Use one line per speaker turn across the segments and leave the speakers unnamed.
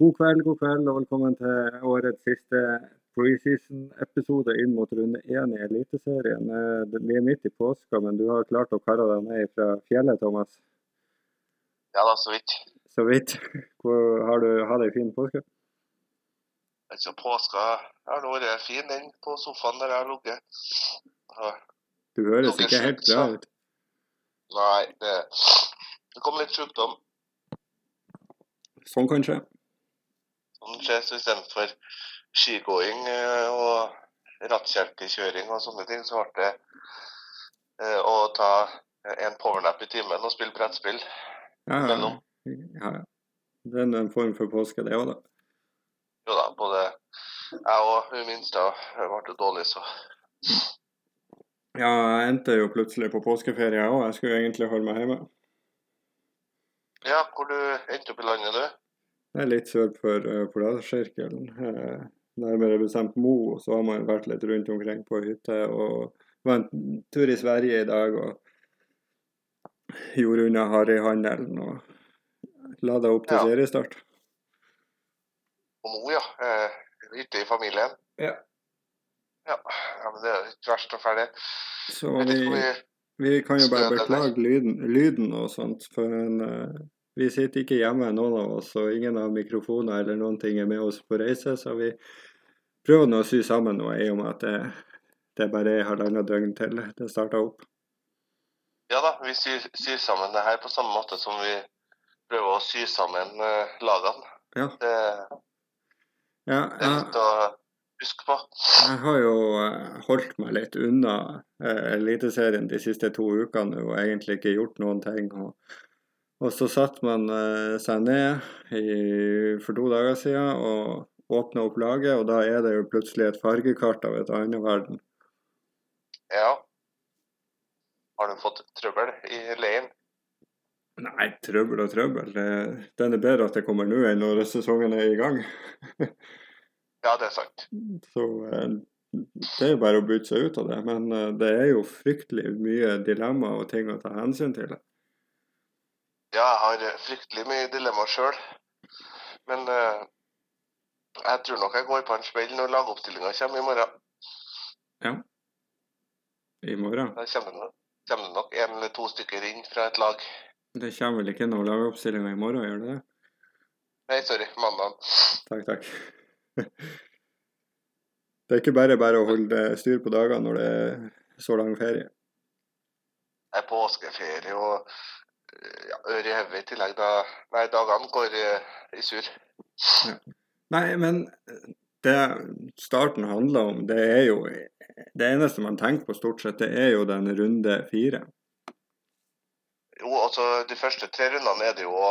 God kveld, god kveld, og velkommen til årets siste preseason-episode inn mot runde én i Eliteserien. Eh, Vi er midt i påska, men du har klart å karre deg ned fra fjellet, Thomas.
Ja da, så vidt.
Så vidt. Hvor, har du hatt ei fin påske?
Altså, påska har vært fin, den, på sofaen der jeg har ligget.
Du høres ikke helt bra ut.
Nei, det, det kom litt sjukdom.
Sånn kanskje.
Sånn skjer så istedenfor skigåing eh, og rattkjelkekjøring og sånne ting, så ble det eh, å ta en powernap i timen og spille brettspill.
Ja, ja, ja. Det er en form for påske, det òg, da.
Jo da, både jeg og hun minste ble dårlig, så
Ja, jeg endte jo plutselig på påskeferie, òg. Jeg skulle egentlig holde meg hjemme.
Ja, hvor du endte opp i landet, du?
Litt sør for uh, Polarsirkelen. Eh, nærmere bestemt Mo. Så har man vært litt rundt omkring på hytte. Og var en tur i Sverige i dag og gjorde unna harryhandelen. Og la det opp til
Ja.
seriestart.
Mo, ja. Eh, Hytte i familien.
Ja.
Ja, ja men det er ikke verst og ferdig.
Så vi, vi kan jo bare beklage lyden, lyden og sånt. For en, eh, vi sitter ikke hjemme, noen av oss, og ingen av mikrofoner eller noen ting er med oss på reise. Så vi prøver nå å sy sammen noe i og med at det, det bare er halvannet døgn til det starter opp.
Ja da, vi syr, syr sammen det her på samme måte som vi prøver å sy sammen eh, lagene.
Ja.
Det,
Ja,
det er
jeg,
litt å huske på.
jeg har jo eh, holdt meg litt unna eh, Eliteserien de siste to ukene og egentlig ikke gjort noen ting. Og, og så satte man eh, seg ned i, for to dager siden og åpna opp laget, og da er det jo plutselig et fargekart av et annet verden.
Ja. Har du fått trøbbel i leiren?
Nei, trøbbel og trøbbel. Det, den er bedre at det kommer nå enn når sesongen er i gang.
Ja, det er sant.
Så eh, det er jo bare å bytte seg ut av det. Men eh, det er jo fryktelig mye dilemma og ting å ta hensyn til.
Ja, jeg har eh, fryktelig mye dilemmaer sjøl. Men uh, jeg tror nok jeg går på en smell når lagoppstillinga kommer i morgen. Ja.
I morgen.
Da kommer det, kommer det nok en eller to stykker inn fra et lag.
Det kommer vel ikke noen lagoppstilling i morgen, gjør det det?
Nei, sorry, mandag.
Takk, takk. Det er ikke bare bare å holde styr på dagene når det er så lang ferie.
Det er påskeferie og eh, ja, øre i hodet i tillegg. Da, nei, dagene går eh, i sur.
Nei, men det starten handler om, det er jo Det eneste man tenker på stort sett, det er jo den runde fire.
Jo, altså de første tre rundene er det jo å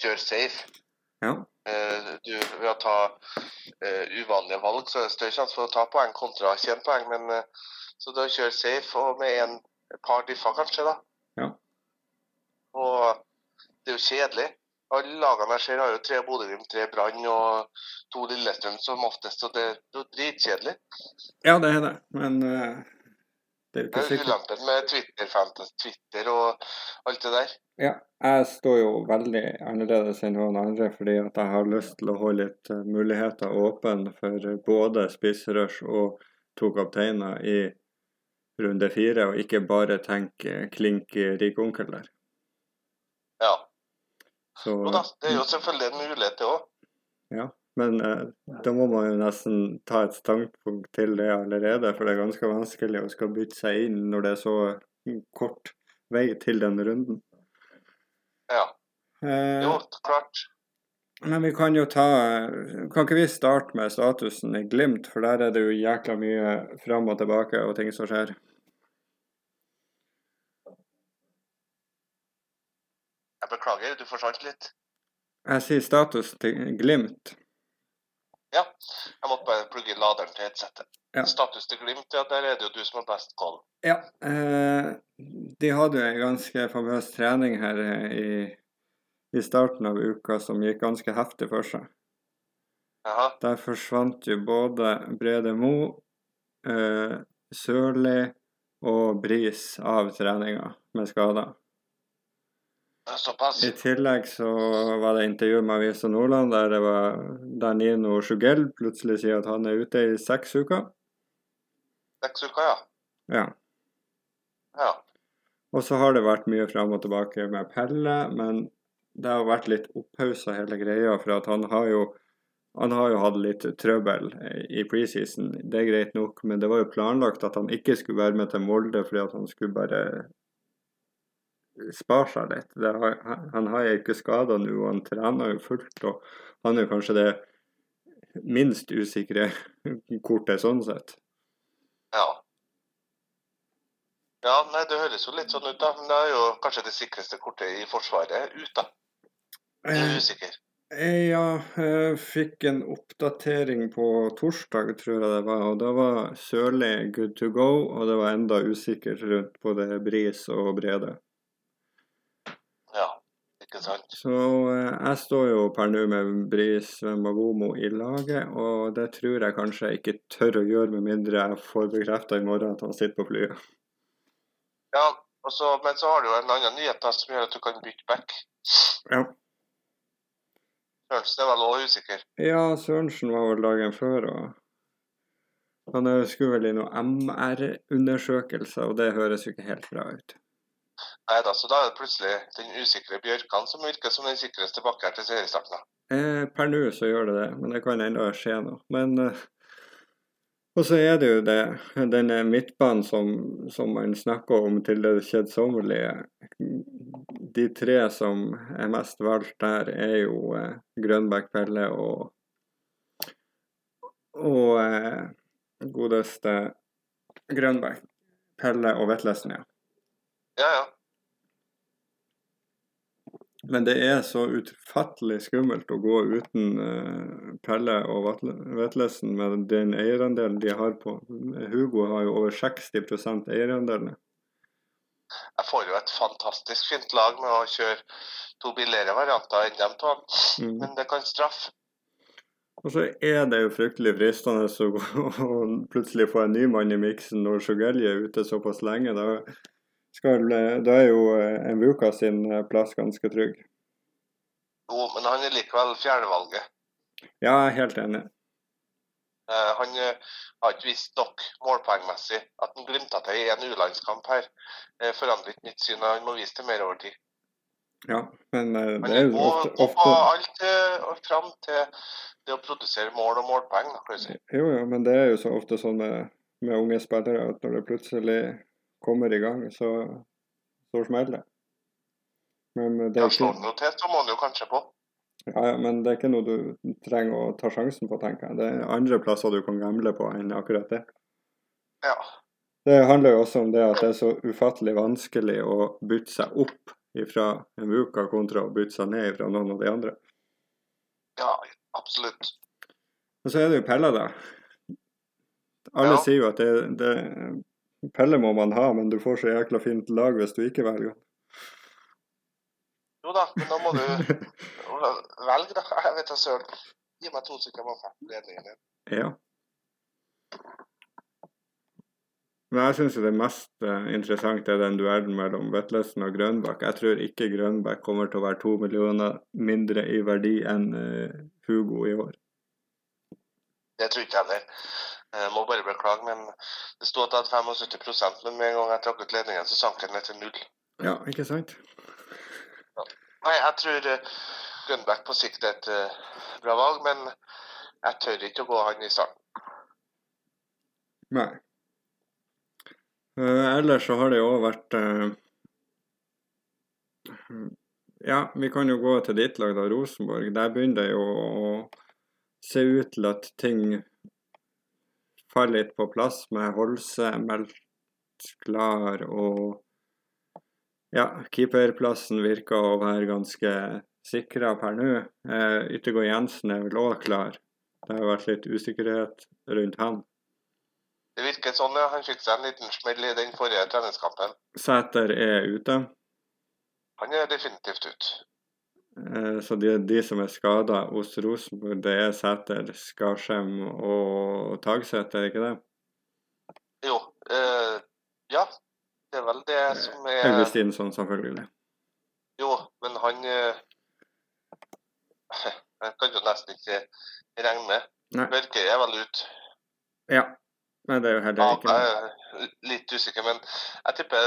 kjøre safe.
Ja.
Eh, du, ved å ta uh, uvanlige valg, så er det større sjanse for å ta poeng kontra tjene poeng. Men uh, så da kjøre safe og med en, par differ kanskje, da. Og det er jo kjedelig. Alle lagene jeg ser har jo tre Bodø-Glimt, tre Brann og to Lillestrøm som oftest, og det, er jo dritkjedelig.
ja, det er det. Men uh, det er jo ikke
er
sikkert.
ulempen med Twitter, Twitter og alt det der.
Ja, jeg står jo veldig annerledes enn noen andre fordi at jeg har lyst til å holde litt eh, muligheter åpne for både spissrush og to kapteiner i runde fire, og ikke bare tenke klink rik onkel der.
Ja.
Så,
da, det er jo selvfølgelig en mulighet, det òg.
ja. Men eh, da må man jo nesten ta et standpunkt til det allerede, for det er ganske vanskelig å skal bytte seg inn når det er så kort vei til den runden.
Ja.
Eh,
Jo, klart.
Men vi kan jo ta Kan ikke vi starte med statusen i Glimt, for der er det jo jækla mye fram og tilbake og ting som skjer.
Jeg beklager, du forsvant litt.
Jeg sier status til Glimt.
Ja, jeg måtte bare plugge inn laderen til headsetet.
Ja.
Status til Glimt, ja, der er det jo du som har best call.
Ja. Eh, de hadde jo en ganske famøs trening her eh, i, i starten av uka som gikk ganske heftig for seg.
Aha.
Der forsvant jo både Brede Mo, eh, Sørli og Bris av treninga med skader.
Såpass.
I tillegg så var det intervju med Avisa Nordland der det var Danino Sjugell plutselig sier at han er ute i seks uker.
Seks uker, ja.
Ja.
Ja.
Og så har det vært mye fram og tilbake med Pelle, men det har vært litt opphausa hele greia. For at han har jo han har jo hatt litt trøbbel i preseason, det er greit nok, men det var jo planlagt at han ikke skulle være med til Molde fordi at han skulle bare spare seg litt. Har, han har jo ikke skader nå, han trener jo fullt. Og han er jo kanskje det minst usikre kortet sånn sett.
Ja. Ja, nei, det høres jo litt sånn ut, da. Men det er jo kanskje det sikreste kortet i Forsvaret ut, da. Jeg er usikker.
Ja, jeg fikk en oppdatering på torsdag, tror jeg det var. Og da var Sørli good to go, og det var enda usikkert rundt både Bris og Brede.
Ikke sant.
Så jeg står jo per nå med Bris Magomo i laget, og det tror jeg kanskje jeg ikke tør å gjøre med mindre jeg får bekrefta i morgen at han sitter på flyet.
Ja, så, men så har du jo en annen nyhet da, som gjør at du kan bytte back.
Ja.
Sørensen er vel òg usikker?
Ja, Sørensen var vel dagen før, og han skulle vel i noen MR-undersøkelser, og det høres jo ikke helt bra ut.
Nei da, så da er det plutselig den usikre Bjørkan som virker som den sikreste bakkeren til seriestarten.
Eh, per nå så gjør det det, men det kan ennå skje noe. Men eh, Og så er det jo det, denne midtbanen som, som man snakker om til det kjedsommelige. De tre som er mest valgt der, er jo eh, Grønbæk Pelle og og eh, godeste Grønbæk. Pelle og Vetlesen, ja.
Ja, ja.
Men det er så utfattelig skummelt å gå uten uh, Pelle og Vetlesen med den eierandelen de har på. Hugo har jo over 60% eierandel.
Jeg får jo et fantastisk fint lag med å kjøre to billigere varianter enn dem to, mm. men det kan straffe.
Og så er det jo fryktelig fristende å, å plutselig få en ny mann i miksen når Sjogelje er ute såpass lenge. Da skal, da er jo eh, Mvuka sin eh, plass ganske trygg.
Jo, men han er likevel fjernvalget.
Ja, jeg er helt enig.
Han har ikke vist nok målpoengmessig. At han glimta til i en U-landskamp her, forandrer ikke mitt syn. Han må vise til mer over tid.
Ja, men det er jo ofte, ofte...
Alt fram til det å produsere mål og målpoeng, da, kan du si.
Jo, jo, men det er jo så ofte sånn med, med unge spillere at når det plutselig kommer i gang, så, så smeller det.
Men det er ja, slår til, så må jo kanskje på.
Ja, ja, men det er ikke noe du trenger å ta sjansen på, tenker jeg. Det er andre plasser du kan gamble på enn akkurat det.
Ja.
Det handler jo også om det at det er så ufattelig vanskelig å bytte seg opp fra en uke kontra å bytte seg ned fra noen av de andre.
Ja, absolutt.
Og så er det jo Pelle, da. Alle ja. sier jo at det, det, Pelle må man ha, men du får så jækla fint lag hvis du ikke velger.
Jo da, men da må du velge, da. Jeg vet da søren. Gi meg to stykker med ledningen din.
Ja. Men jeg syns det mest uh, interessante er den duellen mellom Vetlesen og Grønbakk. Jeg tror ikke Grønbakk kommer til å være to millioner mindre i verdi enn uh, Hugo i år.
Det tror ikke jeg heller. Jeg må bare beklage, men det sto at jeg hadde 75 men med en gang jeg trakk ut ledningen, så sank den ned til null.
Ja, ikke sant?
Ja. Nei, jeg tror uh, Grønbæk på sikt er et uh, bra valg, men jeg tør ikke å gå han i starten.
Nei. Uh, ellers så har det jo òg vært Ja, vi kan jo gå til ditt lag, da, Rosenborg. Der begynner det jo å se ut til at ting faller litt på plass med Holse meldt klar og ja, keeperplassen virker å være ganske sikra per nå. Eh, Yttergård Jensen er vel òg klar. Det har vært litt usikkerhet rundt han.
Det virker sånn, ja. Han fikk seg en liten smell i den forrige treningskampen.
Sæter er ute?
Han er definitivt ute.
Eh, så de, de som er skada hos Rosenborg, det er Sæter, Skarsheim og Tagseth, er det ikke det?
Jo. Eh, ja. Det er vel det som er
Augustinsson, selvfølgelig.
Jo, men han eh, Jeg kan jo nesten ikke regne med. Børkøy er vel ute.
Ja. Men det er jo heller
Ja,
ikke
jeg er litt usikker, men jeg tipper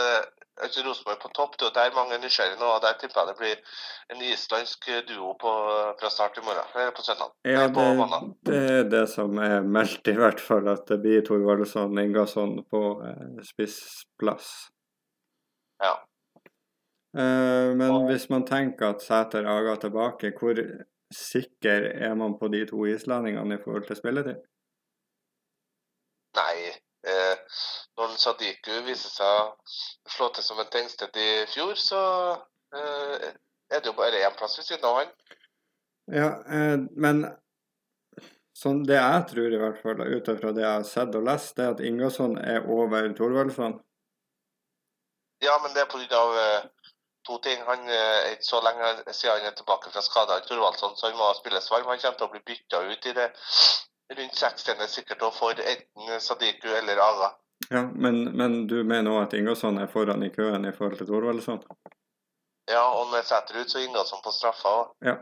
altså Rosenborg på topp. Det er der mange er nysgjerrige nå. og Der tipper jeg det blir en islandsk duo på, fra start i morgen. Eller på søndag.
Ja,
på
det, det er det som er meldt, i hvert fall. At det blir Thorvaldsson Ingasson på eh, spissplass.
Ja.
Eh, men
Og-
hvis man tenker at Sæter Aga tilbake, hvor sikker er man på de to islendingene i forhold til spilletid?
Nei. Eh, når Sadiku viser seg å slå til som en tengsted i fjor, så eh, er det jo bare én plass ved siden av han.
Ja, eh, men sånn det jeg tror, i hvert fall, ut ifra det jeg har sett og lest, det er at Ingasson er over Thorvaldsson.
Ja, men det er pga. Eh, to ting. Han eh, er ikke så lenge siden han er tilbake fra skada, Thorvaldsson, så han må spilles varm. Han kommer til å bli bytta ut i det rundt 60. sikkert og får enten Sadiku eller Aga.
Ja, men, men du mener òg at Ingasson er foran i køen i forhold til Thorvaldsson?
Ja, og med Sæter ut, så er Ingasson på straffa òg,
Ja.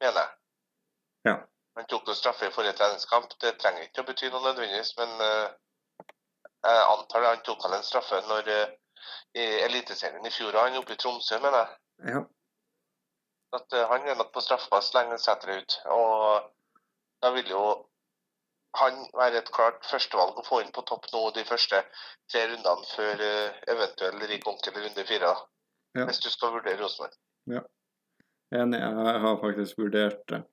mener jeg.
Ja.
Han tok jo straffe i forrige treningskamp. Det trenger ikke å bety noe nødvendigvis, men uh, jeg antar det. Han tok vel en straffe når uh, i Eliteserien i fjor, han oppe i Tromsø, mener jeg.
Ja.
At uh, han er nok på straffepass lenge setter det ut. Og da vil jo han være et klart førstevalg å få inn på topp nå de første tre rundene før eh, eventuell rik onkel i runde fire. da.
Ja.
Hvis du skal vurdere Rosenborg.
Enig, jeg har faktisk vurdert eh,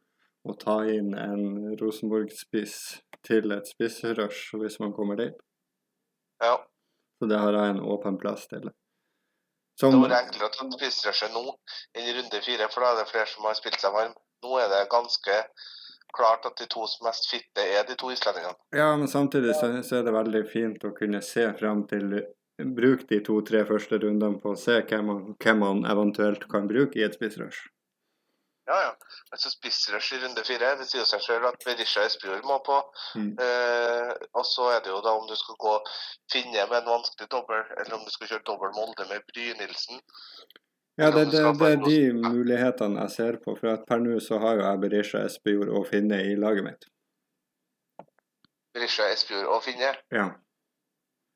å ta inn en Rosenborg-spiss til et spissrush hvis man kommer dit.
Ja.
Så det har jeg en åpen plass til. Som,
Det vært enklere å ta spissrushet nå enn i runde fire, for da er det flere som har spilt seg varm. Nå er det ganske klart at de to som mest fitte er de to islendingene.
ja, men samtidig så, så er det veldig fint å kunne se frem til Bruk de to-tre første rundene på å se hvem man, hvem man eventuelt kan bruke i et spissrush.
Ja, ja. Altså spissrush i runde fire. Det sier seg selv at Berisha Espejord må på.
Mm.
Eh, og så er det jo da om du skal gå finne med en vanskelig dobbel, eller om du skal kjøre dobbel Molde med Brynildsen.
Ja, det, det, det er de mulighetene jeg ser på. For per nå så har jo jeg Berisha Espejord og finne i laget mitt.
Berisha Espejord og Finne.
Ja.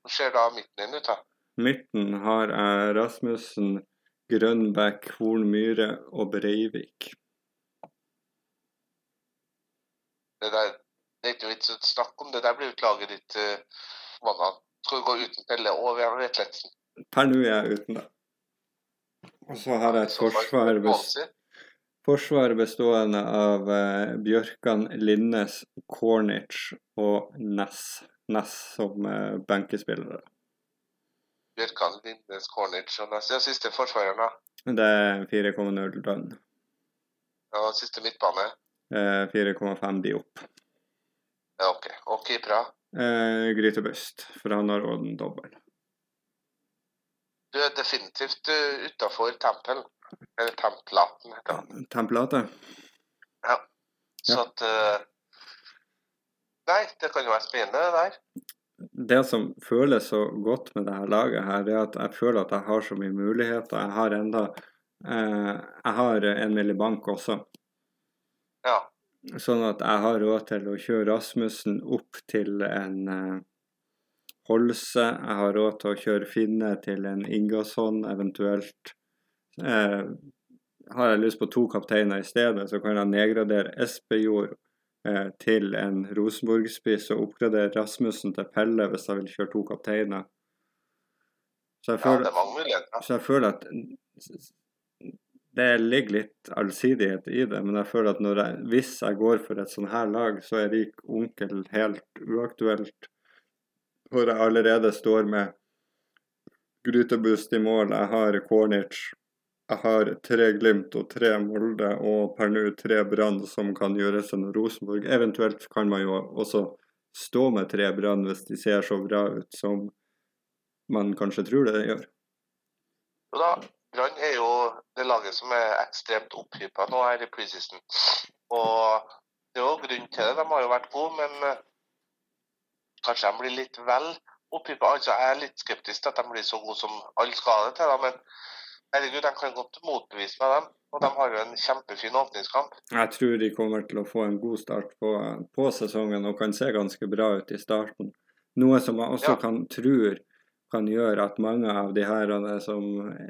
Hva ser da midten din ut, da?
Midten har jeg Rasmussen, Grønbæk, Horn Myhre og Breivik.
Det, der, det er ikke vits å snakke om det. Der blir utlaget ditt uh, banan. Skal du gå uten Pelle og Vetletsen?
Per nå er jeg uten det. Og så har jeg et forsvar, bes forsvar bestående av eh, Bjørkan, Linnes, Cornich og Ness. Ness som eh, benkespillere.
Bjørkan, Linnes, Cornich og Ness. Ja, siste forsvareren, da.
Det er 4,0 tonn.
Ja, siste midtbane.
Eh, 4,5 de opp.
Ja, OK. Og keepere?
Eh, Grytebust, for han har òg en dobbel.
Du er definitivt uh, utafor Tempel. Eller Templaten, heter det.
Template?
Så at eh, Nei, det kan jo være spennende, det der.
Det som føles så godt med det her laget, her, er at jeg føler at jeg har så mye muligheter. Jeg har enda eh, Jeg har en millibank bank også.
Ja.
Sånn at jeg har råd til å kjøre Rasmussen opp til en eh, Holse. Jeg har råd til å kjøre Finne til en Ingasson, eventuelt. Eh, har jeg lyst på to kapteiner i stedet, så kan jeg nedgradere Espejord eh, til en Rosenborg-spiss og oppgradere Rasmussen til Pelle hvis jeg vil kjøre to kapteiner. Så jeg
ja,
føler,
er muligheter.
så jeg føler at det ligger litt allsidighet i det, men jeg føler at jeg, hvis jeg går for et sånn her lag, så er rik onkel helt uaktuelt. Hvor jeg allerede står med Grytebust i mål, jeg har Cornic, jeg har tre Glimt og tre Molde, og per nå tre Brann som kan gjøre seg noe Rosenborg. Eventuelt kan man jo også stå med tre Brann hvis de ser så bra ut som man kanskje tror det gjør.
Jo da, Brann er jo det laget som er ekstremt opphypa nå her i preseason. Og det er jo grunn til det. De har jo vært gode, men kanskje de blir litt vel opphippet. Altså, jeg er litt skeptisk til at de blir så gode som alle skal det til. Da, men herregud, de kan godt motbevise meg dem. Og de har jo en kjempefin åpningskamp.
Jeg tror de kommer til å få en god start på, på sesongen og kan se ganske bra ut i starten. Noe som jeg også
Ja.
kan tror kan gjøre at mange av de her som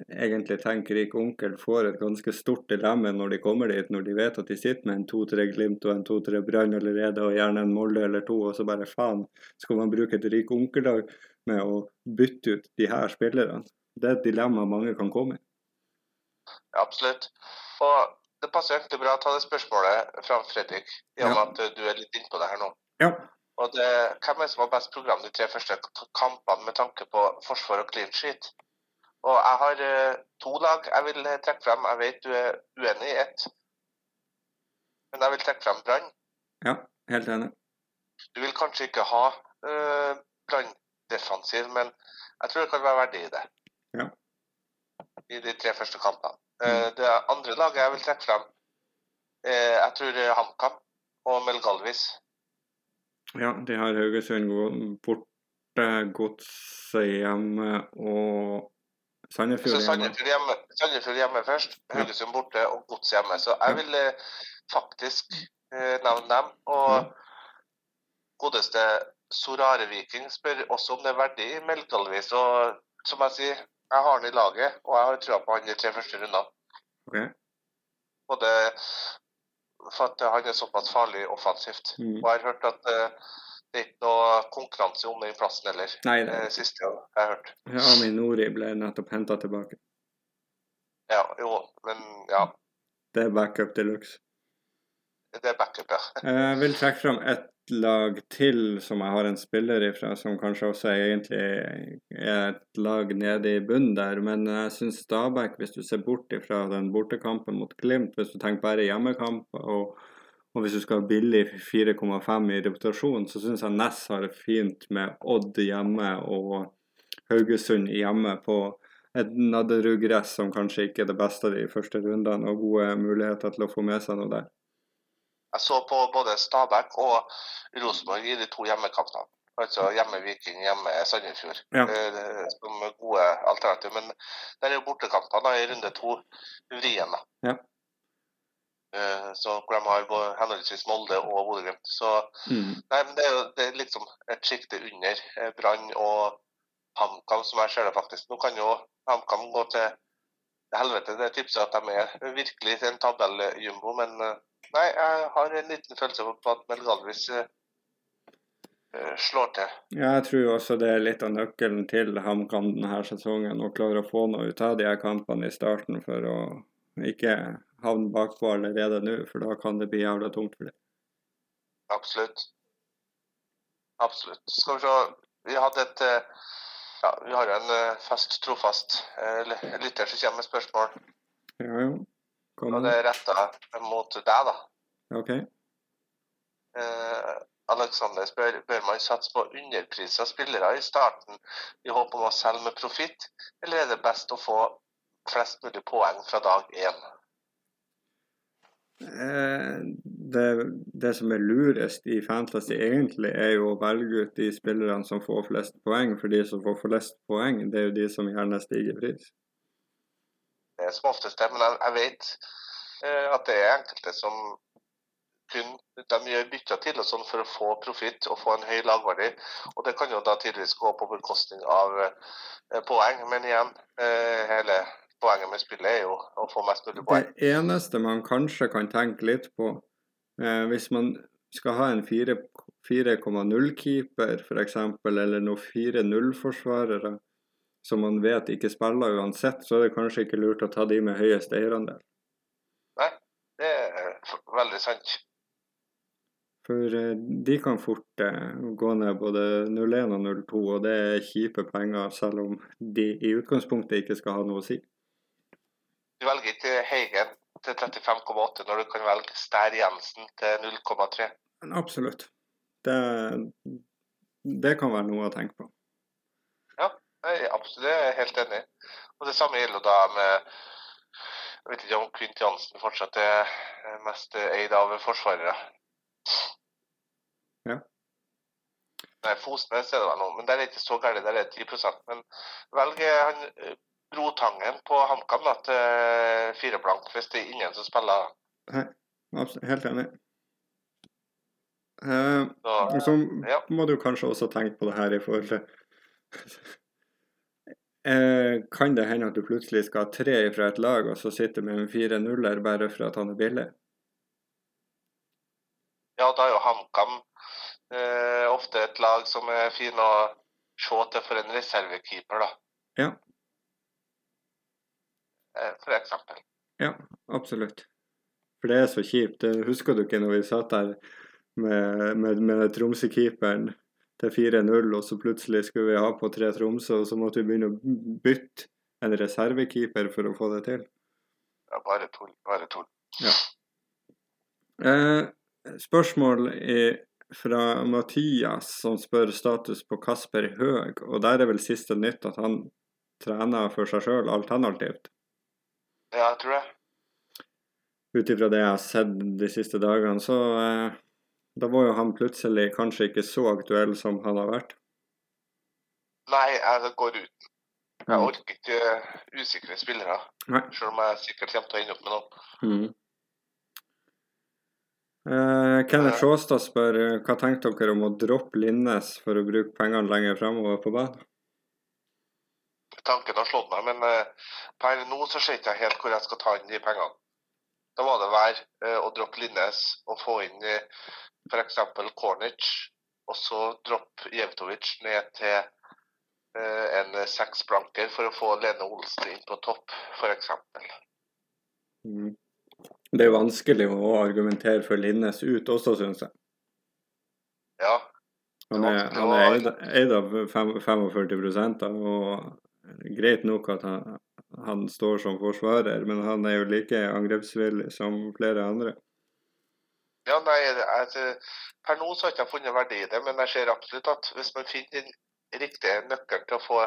egentlig tenker rik onkel, får et ganske stort dilemma når de kommer dit, når de vet at de sitter med en to-tre Glimt og en to-tre Brann allerede, og gjerne en Molde eller to, og så bare faen, skal man bruke et rik onkeldag med å bytte ut de her spillerne? Det er et dilemma mange kan komme i.
Ja, absolutt. Og det passer egentlig bra å ta det spørsmålet fra Fredrik, i og med at du er litt innpå det her nå.
Ja.
Og det, Hvem er det som har best program de tre første kampene med tanke på forsvar og clean sheet? Og Jeg har eh, to lag jeg vil trekke frem. Jeg vet du er uenig i ett. Men jeg vil trekke frem Brann.
ja, helt enig.
Du vil kanskje ikke ha uh, Brann defensiv, men jeg tror det kan være verdi i det.
Ja.
I de tre første kampene. Uh, det andre laget jeg vil trekke frem, uh, jeg tror HamKam og Melgalvis.
Ja, de har Haugesund borte, Godset hjemme og Sandefjord hjemme.
Sandefjord hjemme, Sandefjord hjemme først, Haugesund borte og Gods hjemme. Så jeg vil eh, faktisk eh, nevne dem. Og
Ja.
godeste Sorare Viking spør også om det er verdig i Melkalvis. Og som jeg sier, jeg har han i laget, og jeg har trua på han i tre første runder.
Ok.
Både for at han er såpass farlig offensivt.
Mm.
Og jeg har hørt at uh, det er ikke noe konkurranse om den plassen heller.
Nei,
Det er det siste jeg har hørt.
ja, Aminori ble nettopp henta tilbake.
Ja, jo, men ja.
Det er backup de luxe.
Det er backup, ja.
Jeg vil trekke fram ett lag til som jeg har en spiller ifra, som kanskje også egentlig er et lag nede i bunnen der. Men jeg syns Stabæk, hvis du ser bort ifra den bortekampen mot Glimt, hvis du tenker bare hjemmekamp, og, og hvis du skal ha billig 4,5 i reputasjon, så syns jeg Ness har det fint med Odd hjemme og Haugesund hjemme på et Nadderud-gress som kanskje ikke er det beste de første rundene, og gode muligheter til å få med seg noe der.
Jeg så på både Stabæk og Rosenborg i de to hjemmekampene. Altså hjemme Viking, hjemme Sandefjord.
Ja.
Eh, Som gode alternativ. Men der er jo bortekampene i runde to vrien. da.
Ja.
Eh, Så hvor de har henholdsvis Molde og Bodø-Glimt. Så
Mm.
nei, men det er jo det er liksom et sjikte under eh, Brann og HamKam, som jeg ser det faktisk. Nå kan jo HamKam gå til helvete. Det tipser at de er virkelig en tabelljumbo, men nei, jeg har en liten følelse på at Mel Galvis eh, slår til.
Ja, jeg tror også det er litt av nøkkelen til HamKam denne sesongen. Å klare å få noe ut av de her kampene i starten for å ikke havne bakpå allerede nå, for da kan det bli jævla tungt for dem.
Absolutt. Absolutt. Skal vi se. Vi hadde et eh, ja, vi har en eh, fast, trofast eh, lytter som kommer med spørsmål.
Ja, jo. Kom
Og det er retta mot deg, da.
OK.
Eh, Alexander spør bør man satse på underprisa spillere i starten i håp om å selge med profitt, eller er det best å få flest mulig poeng fra dag én?
Eh, det, det som er lurest i Fantasy egentlig, er jo å velge ut de spillerne som får flest poeng, for de som får flest poeng, det er jo de som gjerne stiger pris.
Er som oftest er. men jeg, jeg vet eh, at det er enkelte som kun de gjør bytter til og sånn for å få profitt og få en høy lagverdi. Og det kan jo da tidvis gå på bekostning av eh, poeng. Men igjen, eh, hele poenget med spillet er jo å få mest mulig poeng.
Det eneste man kanskje kan tenke litt på, eh, hvis man skal ha en 4,0-keeper f.eks., eller noen 4-0-forsvarere som man vet ikke spiller uansett, så er det kanskje ikke lurt å ta de med høyest eierandel.
Nei, Det er veldig sant.
For eh, de kan fort eh, gå ned både 0-1 og 0-2, og det er kjipe penger, selv om de i utgangspunktet ikke skal ha noe å si.
Du velger ikke Heigen til 35,8 når du kan velge Stær Jensen til 0,3.
Absolutt. Det, det kan være noe å tenke på.
Absolutt, det er jeg helt enig i. Og det samme gjelder da med Jeg vet ikke om Kvint Jansen fortsatt er eh, mest eid av forsvarere.
Ja.
Nei, Fosnes er det vel nå, men der er det ikke så galt. Der er det 10 Men velg eh, han eh, Brotangen på HamKam til fire blank, hvis det er ingen som spiller.
Absolutt, helt enig. Eh,
Så,
og så
ja.
må du kanskje også tenke på det her i forhold til eh, Kan det hende at du plutselig skal ha tre fra et lag, og så sitter med en 4-0-er bare for at han er billig?
ja, da er jo HamKam eh, ofte et lag som er fin å se til for en reservekeeper, da.
Ja.
Eh, for eksempel.
Ja, absolutt. For det er så kjipt. Husker du ikke når vi satt der med, med, med Tromsø-keeperen til 4-0, og så plutselig skulle vi ha på tre Tromsø, og så måtte vi begynne å bytte en reservekeeper for å få det til.
Ja, bare tull. Bare tull.
Eh, spørsmål fra Mathias, som spør status på Kasper Høeg. Og der er vel siste nytt at han trener for seg sjøl alternativt.
Ja, jeg tror det.
Ut ifra det jeg har sett de siste dagene, så eh, da var jo han plutselig kanskje ikke så aktuell som han har vært.
Nei, jeg går ut. Jeg orker ikke usikre spillere,
Nei.
selv om jeg sikkert kommer til å ende opp med noen.
Mm. Eh, Kenneth Sjåstad spør eh, hva tenkte dere om å droppe Linnes for å bruke pengene lenger framover på banen?
Tanken har slått meg, men eh, per nå så ser ikke jeg helt hvor jeg skal ta inn de pengene. Da var det vær eh, å droppe Linnes og få inn eh, f.eks. Cornic, og så droppe Jevtovic ned til eh, en seks blanker for å få Lene Olsen inn på topp, f.eks.
Mm. Det er vanskelig å argumentere for Linnes ut også, syns jeg.
Ja,
Han er, han er eid, eid av 45 da, og greit nok at han, han står som forsvarer, men han er jo like angrepsvillig som flere andre.
Ja, nei, jeg, Per nå så har jeg ikke funnet verdi i det, men jeg ser absolutt at hvis man finner den riktige nøkkelen til å få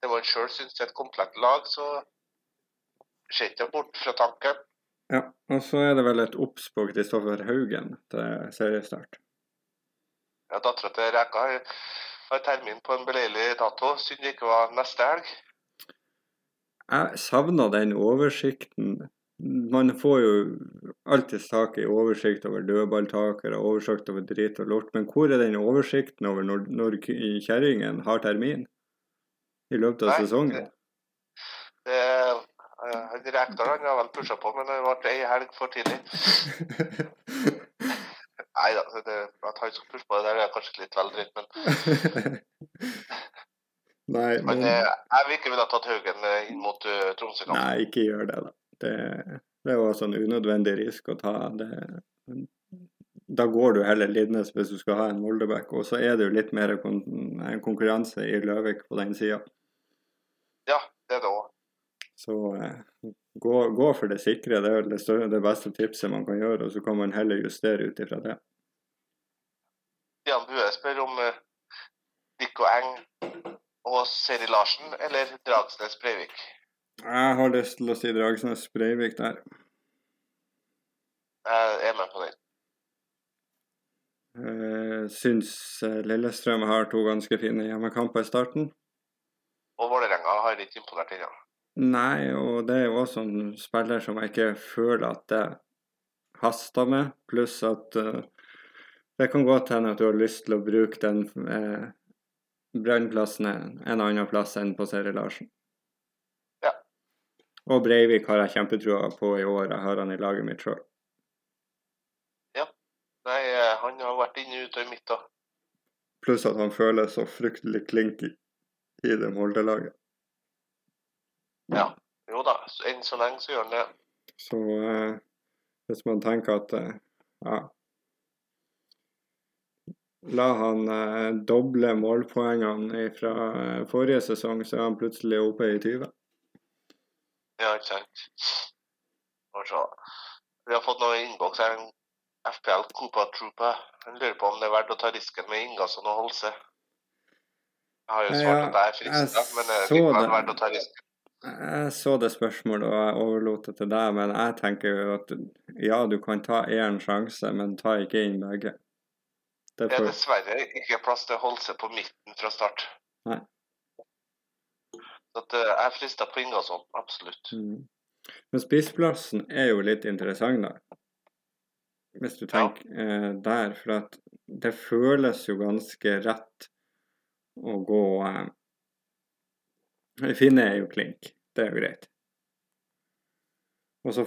det man sjøl syns er et komplett lag, så ser ikke bort fra tanken.
Ja, og så er det vel et obs på Kristoffer Haugen til seriestart.
Ja, Dattera til Reka har termin på en beleilig dato. Synd det ikke var neste helg.
Jeg savna den oversikten. Man får jo alltid tak i oversikt over dødballtakere, oversikt over drit og lort, men hvor er den oversikten over når, når kjerringen har termin? I løpet av
Nei,
sesongen?
Det, det, han Rekdal han har vel pusha på, men det ble ei helg for tidlig. Nei da, at han skal pushe på det der er kanskje litt vel dritt, men
Nei,
Men
men,
eh, jeg vil ikke ville tatt Haugen eh, inn mot uh, Tromsø-kampen.
nei, ikke gjør det, da. Det, det er jo også en unødvendig risk å ta. Det, da går du heller Lidnes hvis du skal ha en Moldeback. Og så er det jo litt mer kon en konkurranse i Løvik på den sida.
Ja, det er det òg.
Så eh, gå, gå for det sikre. Det er det, større, det beste tipset man kan gjøre. Og så kan man heller justere ut ifra det.
Jan Bue spør om uh, Dikko Eng og Seri Larsen eller Dragsnes Breivik.
Jeg har lyst til å si Dragsnes Breivik der.
Jeg er med på den.
Eh, syns eh, Lillestrøm har to ganske fine hjemmekamper i starten.
Og Vålerenga har ikke imponert ennå.
Nei, og det er jo også en spiller som jeg ikke føler at det haster med. Pluss at uh, det kan godt hende at du har lyst til å bruke den uh, brannplassen en annen plass enn på Seri Larsen.
Ja.
Og Breivik har jeg kjempetroa på i år. Jeg har han i laget mitt sjøl.
Nei, eh, han har vært inne ute i mitt.
Pluss at han føles så fryktelig klink i, i det Molde-laget.
Ja. Jo da, enn så lenge så gjør han det.
Så eh, hvis man tenker at eh, ja La han eh, doble målpoengene fra eh, forrige sesong, så er han plutselig oppe i 20.
Ja, ikke sant. Og så, vi har fått noe i innboks her. FPL Copa Troopa. Han lurer på om det er verdt å ta risken med Ingasson og Holse. Jeg har jo
Ja,
svart at det er fristende,
jeg
men det er likevel
det.
verdt å ta risken.
Jeg så det spørsmålet og jeg overlot det til deg, men jeg tenker jo at ja, du kan ta én sjanse, men ta ikke inn begge. Det
Det er dessverre ikke plass til å holde seg på midten fra start.
Nei.
Så at, eh, jeg er frista på Ingasson, absolutt.
mm. Men spiseplassen er jo litt interessant, da. Hvis du
Ja.
tenker eh, der, for at det føles jo ganske rett å gå eh, Finne er jo klink, det er jo greit. Og så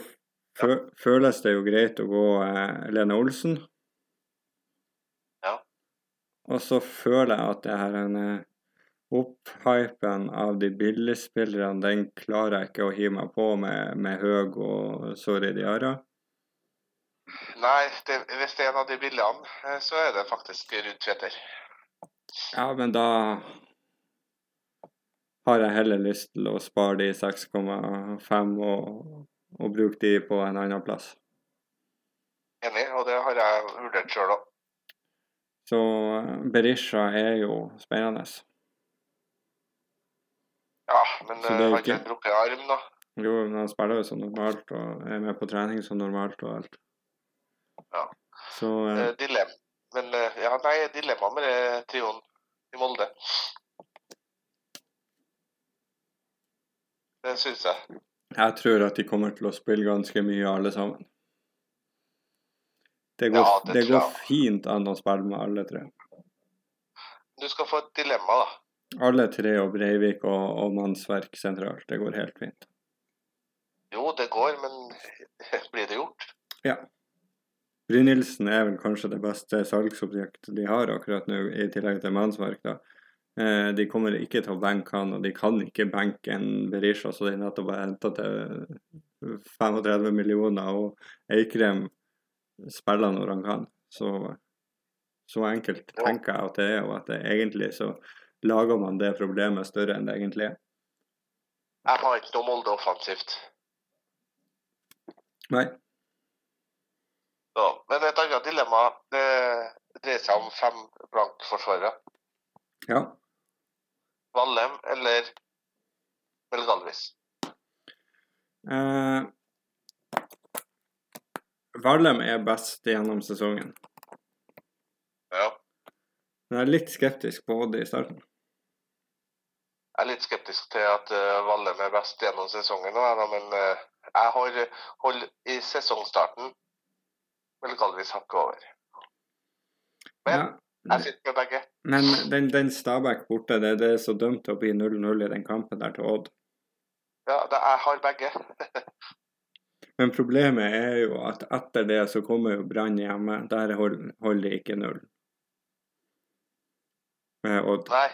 fø føles det jo greit å gå eh, Lene Olsen.
Ja.
Og så føler jeg at det her en eh, opphypen av de billigspillerne, den klarer jeg ikke å hive meg på med, med Høg og Sori Diara.
Nei, det, hvis det er en av de billigene, eh, så er det faktisk Ruud Tveter.
Ja, men da har jeg heller lyst til å spare de 6,5 og, og bruke de på en annen plass.
Enig, og det har jeg vurdert sjøl òg.
Så eh, Berisha er jo spennende.
Ja, men
er
har
ikke-
en brukket arm, da.
Jo, men han spiller jo som normalt og er med på trening som normalt og alt.
Ja.
Så eh,
Eh, Dilem. Men eh, ja, nei, dilemma med det trioen i Molde. Det syns jeg.
jeg tror at de kommer til å spille ganske mye alle sammen. Det går,
Ja, det
det går fint an å spille med alle tre.
Du skal få et dilemma, da.
Alle tre og Breivik og, og mannsverk sentralt. Det går helt fint.
Jo, det går, men blir det gjort?
Ja. Brynildsen er vel kanskje det beste salgsobjektet de har akkurat nå, i tillegg til mannsverk. da. Eh, de kommer ikke til å benke han, og de kan ikke benke en Berisha, så de nettopp har henta til 35 millioner. Og Eikrem spiller når han kan. Så, så enkelt tenker jeg at det er, og at det egentlig så lager man det problemet større enn det egentlig er.
Jeg har ikke noe Molde offensivt.
Nei.
Så, men et annet dilemma det dreier seg om fem blank-forsvarere.
Ja.
Vallem eller Belgalvis?
Eh, Vallem er best gjennom sesongen.
Ja.
Men jeg er litt skeptisk på Odd i starten.
Jeg er litt skeptisk til at uh, Vallem er best gjennom sesongen, nå, men eh, jeg har hold i sesongstarten Melgalvis hakket over. Men
Ja,
jeg sitter med begge.
men den, den Stabæk borte, det, det er så dømt til å bli 0-0 i den kampen der til Odd.
Ja, det, jeg har begge.
Men problemet er jo at etter det så kommer jo Brann hjemme. Der hold- holder de ikke null. Med Odd.
Nei,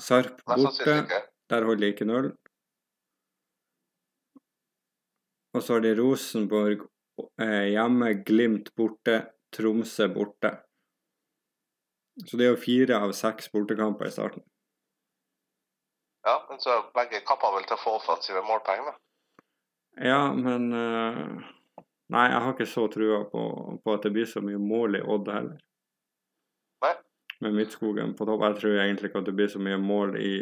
Sarp borte, der holder de ikke null. Og så har de Rosenborg eh, hjemme, Glimt borte, Tromsø borte. Så det er jo fire av seks bortekamper i starten.
Ja, men så er begge kapable til å få offensive målpoeng, da.
Ja, men eh, Nei, jeg har ikke så trua på, på at det blir så mye mål i Odd heller. Med Midtskogen på topp. Jeg tror egentlig ikke at det blir så mye mål i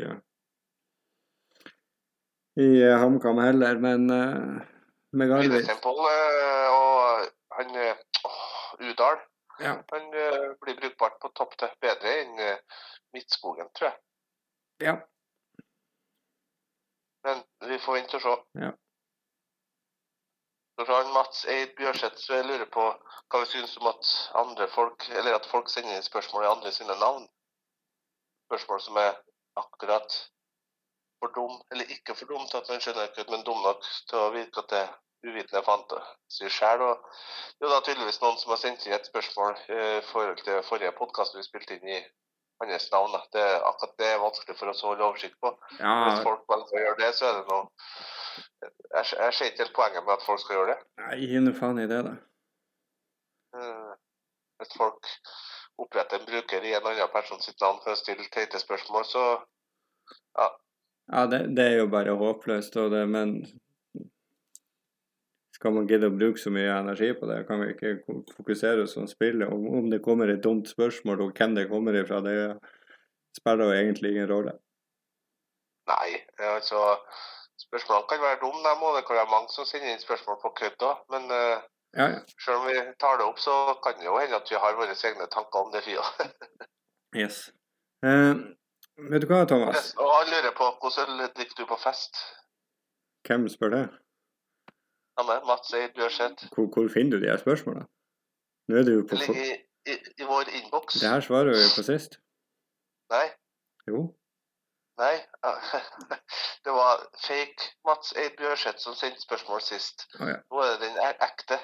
i eh, HamKam heller, men uh, med
Garvik eh, og han Udal
Ja.
han blir brukbart på topp til bedre enn Midtskogen, tror jeg.
Ja.
Men vi får vente og se.
Ja.
Så har Mats Eid Bjørseth, så jeg lurer på hva vi syns om at andre folk, eller at folk sender inn spørsmål i andre sine navn. Spørsmål som er akkurat for dum, eller ikke for dum til at man skjønner ikke, men dum nok til å virke at det er uvitende fantasi sjøl. Og det er da tydeligvis noen som har sendt inn et spørsmål eh, i forhold til forrige podkast vi spilte inn i hans navn. Det, akkurat det er vanskelig for oss å holde oversikt på. Hvis folk velger å gjøre det, så er det noe Jeg, jeg ser ikke helt poenget med at folk skal gjøre det.
Nei, gi nå faen i det, da.
Eh, Hvis folk oppretter en bruker i en annen person sitt navn for å stille teite spørsmål, så
Ja, det, det er jo bare håpløst, og det, men skal man gidde å bruke så mye energi på det? Kan vi ikke fokusere oss på spillet? Om, om det kommer et dumt spørsmål, og hvem det kommer ifra, det spiller jo egentlig ingen rolle.
Nei. altså Spørsmålene kan være dumme, dem, òg. det kan være mange som sender inn spørsmål på kødd òg. Men uh,
Ja, ja.
Selv om vi tar det opp, så kan det jo hende at vi har våre egne tanker om det fia.
Yes. Uh, vet du hva, Thomas?
og han lurer på hvordan øl drikker du på fest?
Hvem spør det?
Ja, men Mats Eid sett.
Hvor, hvor finner du de her spørsmålene? Nå er det jo på
Det ligger i, i, i vår innboks.
Det her svarer vi på sist.
Nei.
Jo.
Nei. Det var fake Mats Eid Bjørseth som sendte spørsmål sist.
Oh, ja.
Nå er det den er ekte.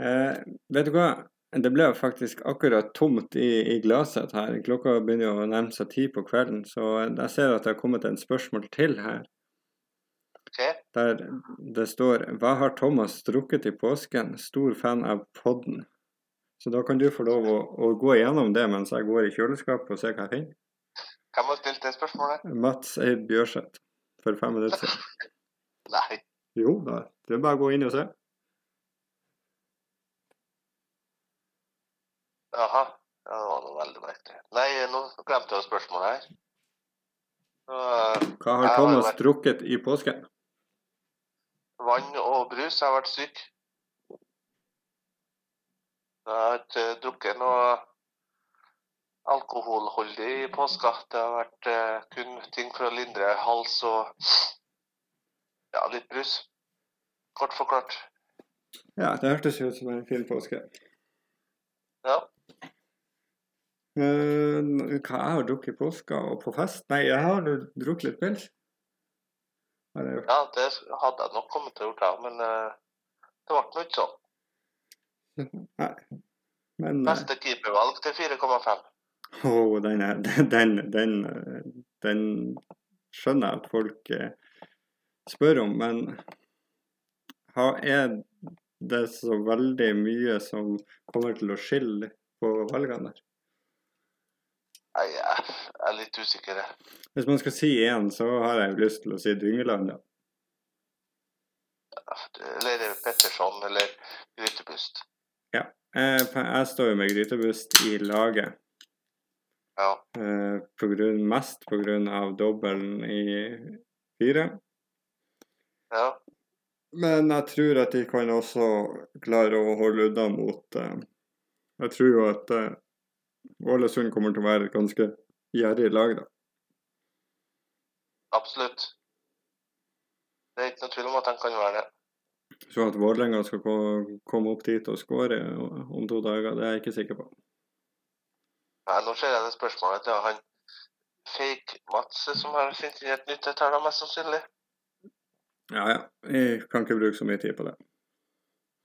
Eh, vet du hva? Det ble faktisk akkurat tomt i, i glasset her. Klokka begynner jo å nærme seg ti på kvelden, så jeg ser at det har kommet en spørsmål til her.
Ok?
Der det står 'Hva har Thomas drukket i påsken? Stor fan av podden'. Så da kan du få lov å, å gå igjennom det mens jeg går i kjøleskapet og ser hva jeg finner.
Hvem har stilt det spørsmålet?
Mats Eid Bjørseth for fem minutter siden.
Nei.
Jo da, det er bare å gå inn og se.
Jaha. Ja, det var noe veldig merkelig. Nei, nå glemte jeg spørsmålet her. Eh,
Hva har Thomas
vært-
drukket i påsken?
vann og brus. Jeg har vært syk. Jeg har ikke drukket noe alkoholholdig i påska. Det har vært eh, kun ting for å lindre hals og ja, litt brus. Kort forklart.
Ja, det hørtes ut som en fin påske.
Ja.
Uh, hva jeg har drukket i påska og på fest? Nei, jeg har drukket litt pils.
Ja, det hadde jeg nok kommet til å gjøre, men uh, det ble nå ikke sånn.
Nei. Men eh,
Beste keepervalg til 4,5.
Åh, den, er, den, den, den skjønner jeg at folk eh, spør om, men er det så veldig mye som kommer til å skille på valgene der?
Nei, jeg er litt usikker. jeg.
Hvis man skal si én, så har jeg jo lyst til å si Dyngeland, ja.
Eller Petterson, eller Grytebust.
Ja, Jeg står jo med Grytebust i laget.
Ja.
Eh, på grunn, mest av dobbelen i fire.
ja.
Men jeg tror at de kan også klare å holde unna mot eh, Jeg tror jo at eh, Ålesund kommer til å være et ganske gjerrig lag, da.
Absolutt. Det er ikke noe tvil om at han kan være det.
Så at Vålerenga skal komme opp dit og skåre om to dager, det er jeg ikke sikker på.
Nei, nå ser jeg det spørsmålet til han Fake-Mats som har sendt inn et nytt et her, da, mest sannsynlig.
Ja, ja. Jeg kan ikke bruke så mye tid på det.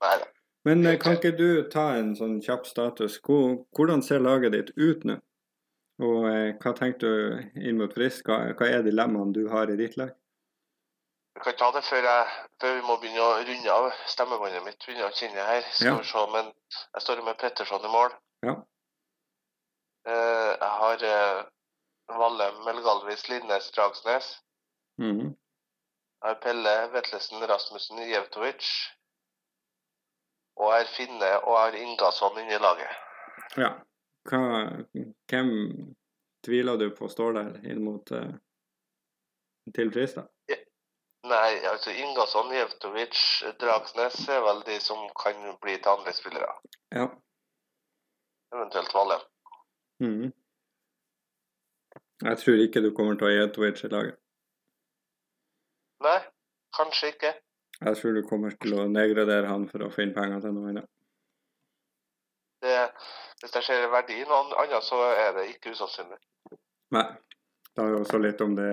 Nei da.
Men eh, kan ikke du ta en sånn kjapp status? Hvordan ser laget ditt ut nå? Og eh, hva tenker du inn mot Frisk? Hva er dilemmaene du har i ditt lag?
Vi kan ta det før, jeg, før vi må begynne å runde av stemmebåndet mitt. Begynne å kjenne her. Skal
Ja.
vi se, men jeg står med Petterson i mål.
Ja.
Eh, jeg har eh, Valle Melgalvis Lindnes Dragsnes.
Mhm.
Jeg har Pelle Vetlesen Rasmussen Jevtovic. Og jeg har Finne og jeg har Ingasson inni i laget.
Ja. Hva, hvem tviler du på står der inn mot uh, til pris, da?
Nei, altså Ingasson, Jevtovic, Dragsnes er vel de som kan bli til andre spillere.
Ja.
Eventuelt Valle.
Mhm. Jeg tror ikke du kommer til å ha Jetovic i laget.
Nei, kanskje ikke.
Jeg tror du kommer til å nedgradere han for å finne penger til noe annet.
Det, hvis jeg ser verdi i noe annet, så er det ikke usannsynlig.
Nei. Det er jo også litt om det,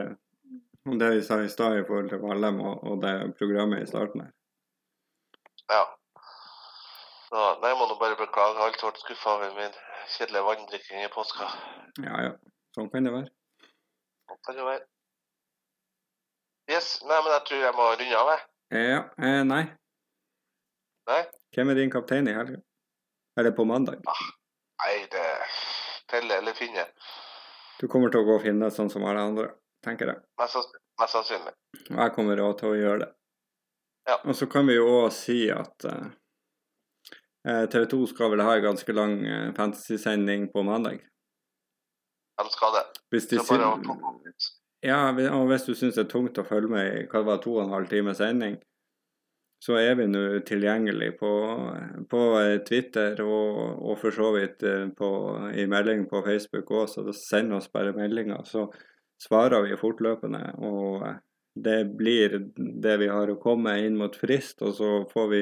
om det vi sa i stad i forhold til Valheim og, og det programmet i starten her.
Ja. Så, nei, jeg må nå bare beklage. Alltid vært skuffa over min kjedelige vanndrikking i påska.
Ja, ja. Sånn kan det være.
Sånn Kan det være. Yes, nei, men jeg tror jeg må runde av, jeg.
Ja, eh, nei.
Nei?
Hvem er din kaptein i helga? Eller på mandag?
Nei, det er Pelle eller Finne.
Du kommer til å gå og finne sånn som alle andre, tenker jeg.
Mest, sannsynlig.
Og jeg kommer også til å gjøre det.
Ja.
Og så kan vi jo òg si at eh, TV 2 skal vel ha en ganske lang eh, fantasy-sending på mandag.
Ja, det skal det.
Hvis de
Så bare å.
Ja, og hvis du syns det er tungt å følge med i hva det var to og en halv time sending, så er vi nå tilgjengelig på, på Twitter og, og, for så vidt på, i melding på Facebook òg, så send oss bare meldinger, så svarer vi fortløpende. Og det blir det vi har å komme inn mot frist, og så får vi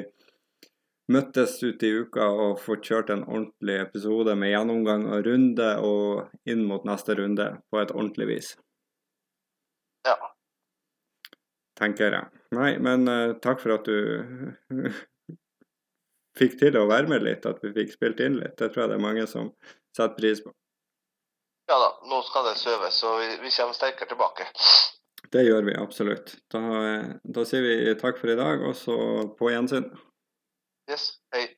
møttes ute i uka og fått kjørt en ordentlig episode med gjennomgang og runde og inn mot neste runde på et ordentlig vis.
Ja.
Tenker jeg. Nei, men uh, takk for at du fikk til å være med litt, at vi fikk spilt inn litt. Det tror jeg det er mange som setter pris på.
Ja da, nå skal det søves, så vi, vi kommer sterkere tilbake.
Det gjør vi absolutt. Da, da sier vi takk for i dag, og så på gjensyn.
Yes. Hey.